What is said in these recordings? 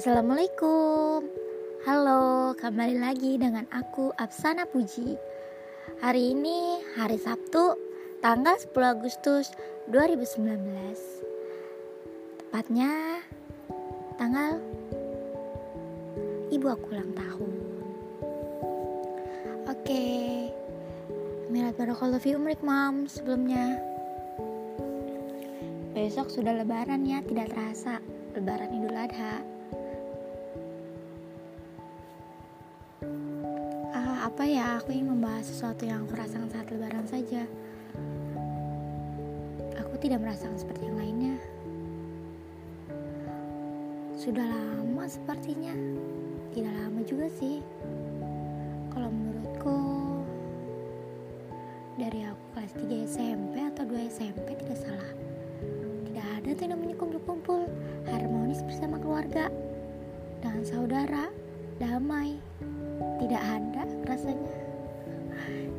Assalamualaikum. Halo, kembali lagi dengan aku Absana Puji. Hari ini hari Sabtu tanggal 10 Agustus 2019 Tepatnya tanggal ibu aku ulang tahun. Oke Milat Barakallahu fi umrik mam sebelumnya. Besok sudah lebaran ya, tidak terasa Lebaran Idul Adha apa ya aku ingin membahas sesuatu yang aku rasakan saat lebaran saja. Aku tidak merasakan seperti yang lainnya. Sudah lama sepertinya. Tidak lama juga sih. Kalau menurutku dari aku kelas 3 SMP atau 2 SMP tidak salah. Tidak ada tuh namanya kumpul-kumpul harmonis bersama keluarga dengan saudara damai tidak ada rasanya.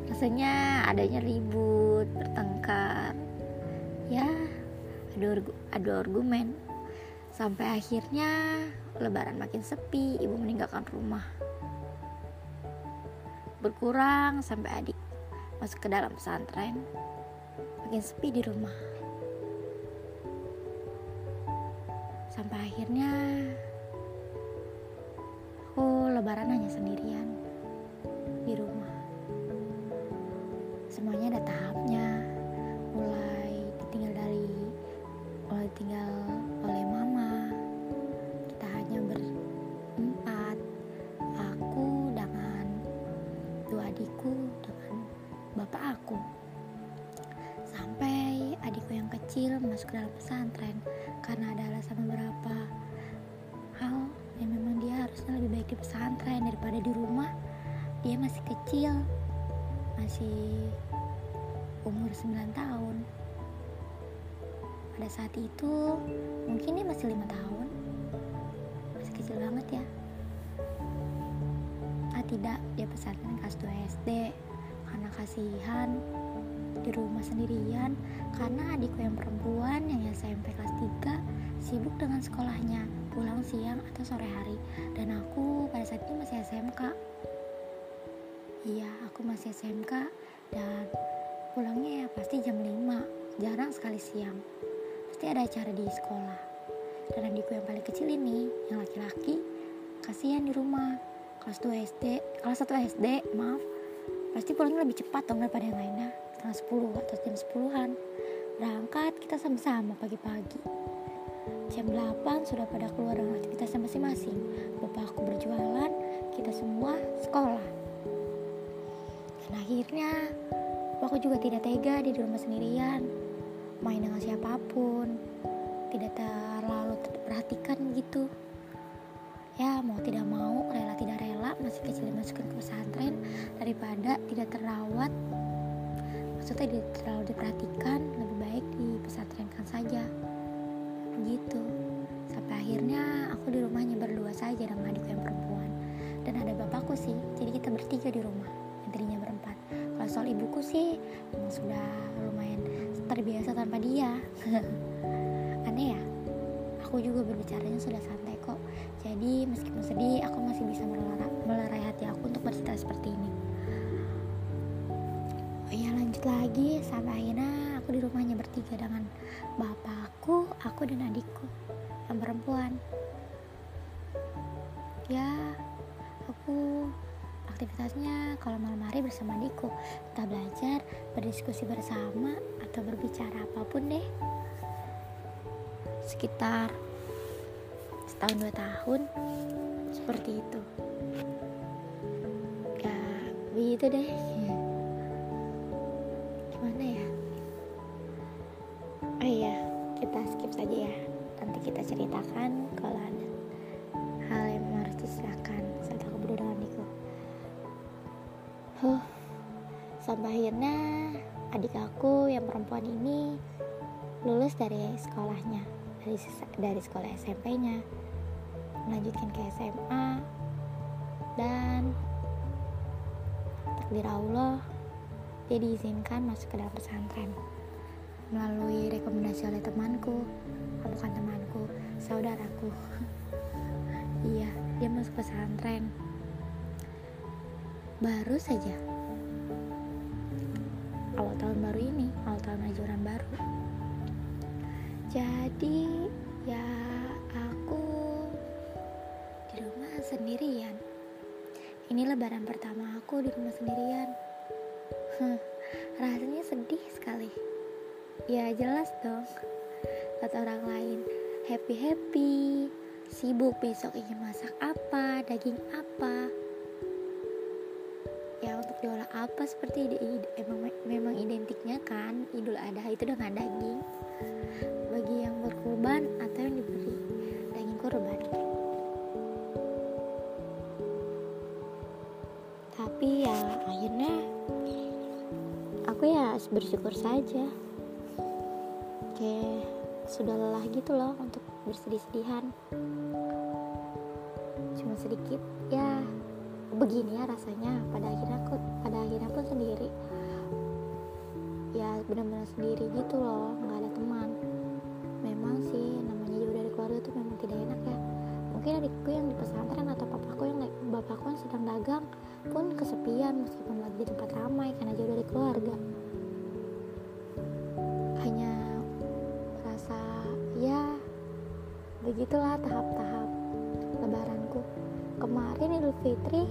Rasanya adanya ribut bertengkar. Ya adu, adu argumen. Sampai akhirnya lebaran makin sepi ibu meninggalkan rumah. Berkurang sampai adik masuk ke dalam pesantren. Makin sepi di rumah. Sampai akhirnya aku lebaran hanya sendirian masuk ke dalam pesantren karena ada alasan beberapa hal yang memang dia harusnya lebih baik di pesantren daripada di rumah. Dia masih kecil masih umur 9 tahun. Pada saat itu mungkin dia masih lima tahun. Masih kecil banget ya. Ah tidak dia pesantren kelas 2 SD karena kasihan di rumah sendirian karena adikku yang perempuan yang SMP kelas 3 sibuk dengan sekolahnya pulang siang atau sore hari. Dan aku pada saat itu masih SMK iya aku masih SMK dan pulangnya ya pasti jam 5 jarang sekali siang. Pasti ada acara di sekolah. Dan adikku yang paling kecil ini yang laki-laki kasihan di rumah. Kelas 2 SD kelas 1 SD maaf. Pasti pulangnya lebih cepat dong daripada yang lainnya setengah 10 atau jam 10-an berangkat kita sama-sama pagi-pagi. Jam 8 sudah pada keluar dengan aktivitasnya masing-masing. Bapak aku berjualan kita semua sekolah. Dan akhirnya aku juga tidak tega di rumah sendirian main dengan siapa pun tidak terlalu terperhatikan gitu. Ya mau tidak mau rela tidak rela masih kecil dimasukin ke pesantren daripada tidak terawat maksudnya tidak terlalu diperhatikan lebih baik di pesantrenkan saja. Begitu sampai akhirnya aku di rumahnya berdua saja dengan adikku yang perempuan. Dan ada bapakku sih jadi kita bertiga di rumah yang tadinya berempat. Kalau soal ibuku sih memang sudah lumayan terbiasa tanpa dia. Aneh ya? Aku juga berbicaranya sudah santai kok. Jadi meskipun sedih aku masih bisa melerai hati aku untuk bercerita seperti ini lagi sampai akhirnya aku di rumahnya bertiga dengan bapakku, aku dan adikku yang perempuan. Ya, aku aktivitasnya kalau malam hari bersama adikku, entah belajar, berdiskusi bersama atau berbicara apa pun deh. Sekitar setahun dua tahun seperti itu. Ya, begitu deh. Ceritakan kalau ada hal yang harus diserahkan saat aku berdua dengan Niko. Huh, sampai akhirnya adik aku yang perempuan ini lulus dari sekolahnya, dari dari sekolah SMP-nya, melanjutkan ke SMA dan takdir Allah dia diizinkan masuk ke dalam pesantren melalui rekomendasi oleh temanku. Bukan temanku saudaraku. Iya dia masuk pesantren. Baru saja. Awal tahun baru ini awal tahun ajaran baru. Jadi ya aku di rumah sendirian. Ini lebaran pertama aku di rumah sendirian. Rasanya sedih sekali ya jelas dong. Kata orang lain happy happy. Sibuk besok ingin masak apa daging apa? Ya untuk diolah apa seperti ide, ide, emang memang identiknya kan idul adha itu dengan daging. Bagi yang berkurban atau yang diberi daging kurban. Tapi ya akhirnya aku ya bersyukur saja kayak sudah lelah gitu loh untuk bersedih-sedihan. Cuma sedikit ya begini ya rasanya. Pada akhirnya aku pada akhirnya pun sendiri ya benar-benar sendiri gitu loh nggak ada teman. Memang sih namanya jauh dari keluarga tuh memang tidak enak ya. Mungkin adikku yang di pesantren atau papaku yang bapakku yang sedang dagang pun kesepian meskipun lagi di tempat ramai karena jauh dari keluarga begitulah tahap-tahap lebaranku. Kemarin Idul Fitri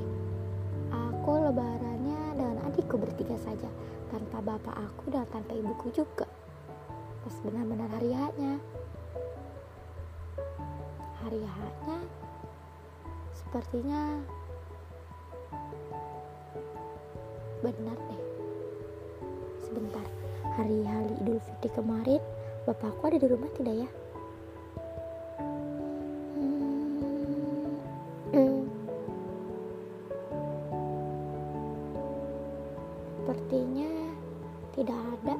aku lebarannya dengan adikku bertiga saja tanpa bapak aku dan tanpa ibuku juga. Pas benar-benar hari haknya hari haknya sepertinya benar deh. Sebentar hari-hari Idul Fitri kemarin bapakku ada di rumah tidak ya Sepertinya tidak ada.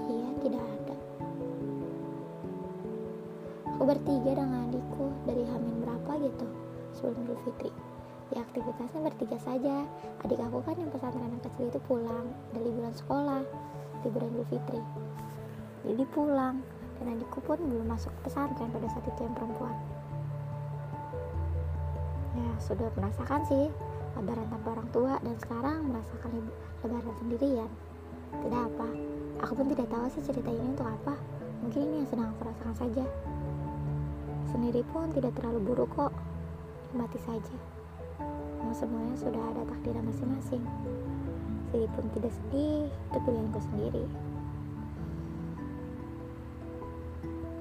Iya, tidak ada. Aku bertiga dengan adikku dari Hamin berapa gitu sebelum Idul Fitri. Ya aktivitasnya bertiga saja. Adik aku kan yang pesantren yang kecil itu pulang dari liburan sekolah, liburan Idul Fitri. Jadi pulang dan adikku pun belum masuk pesantren pada saat itu yang perempuan. Ya sudah merasakan sih lebaran tanpa orang tua dan sekarang merasakan lebaran sendirian. Tidak apa, aku pun tidak tahu sih cerita ini untuk apa. Mungkin ini yang sedang aku rasakan saja. Sendiri pun tidak terlalu buruk kok, nikmati saja. Mau semuanya sudah ada takdir masing-masing. Sedih pun tidak sedih, itu pilihanku sendiri.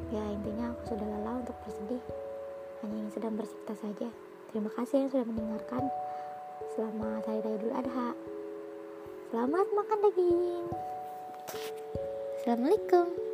Ya intinya aku sudah lelah untuk bersedih, hanya ingin sedang bercerita saja. Terima kasih yang sudah mendengarkan. Selamat Hari Raya Idul Adha. Selamat makan daging. Assalamualaikum.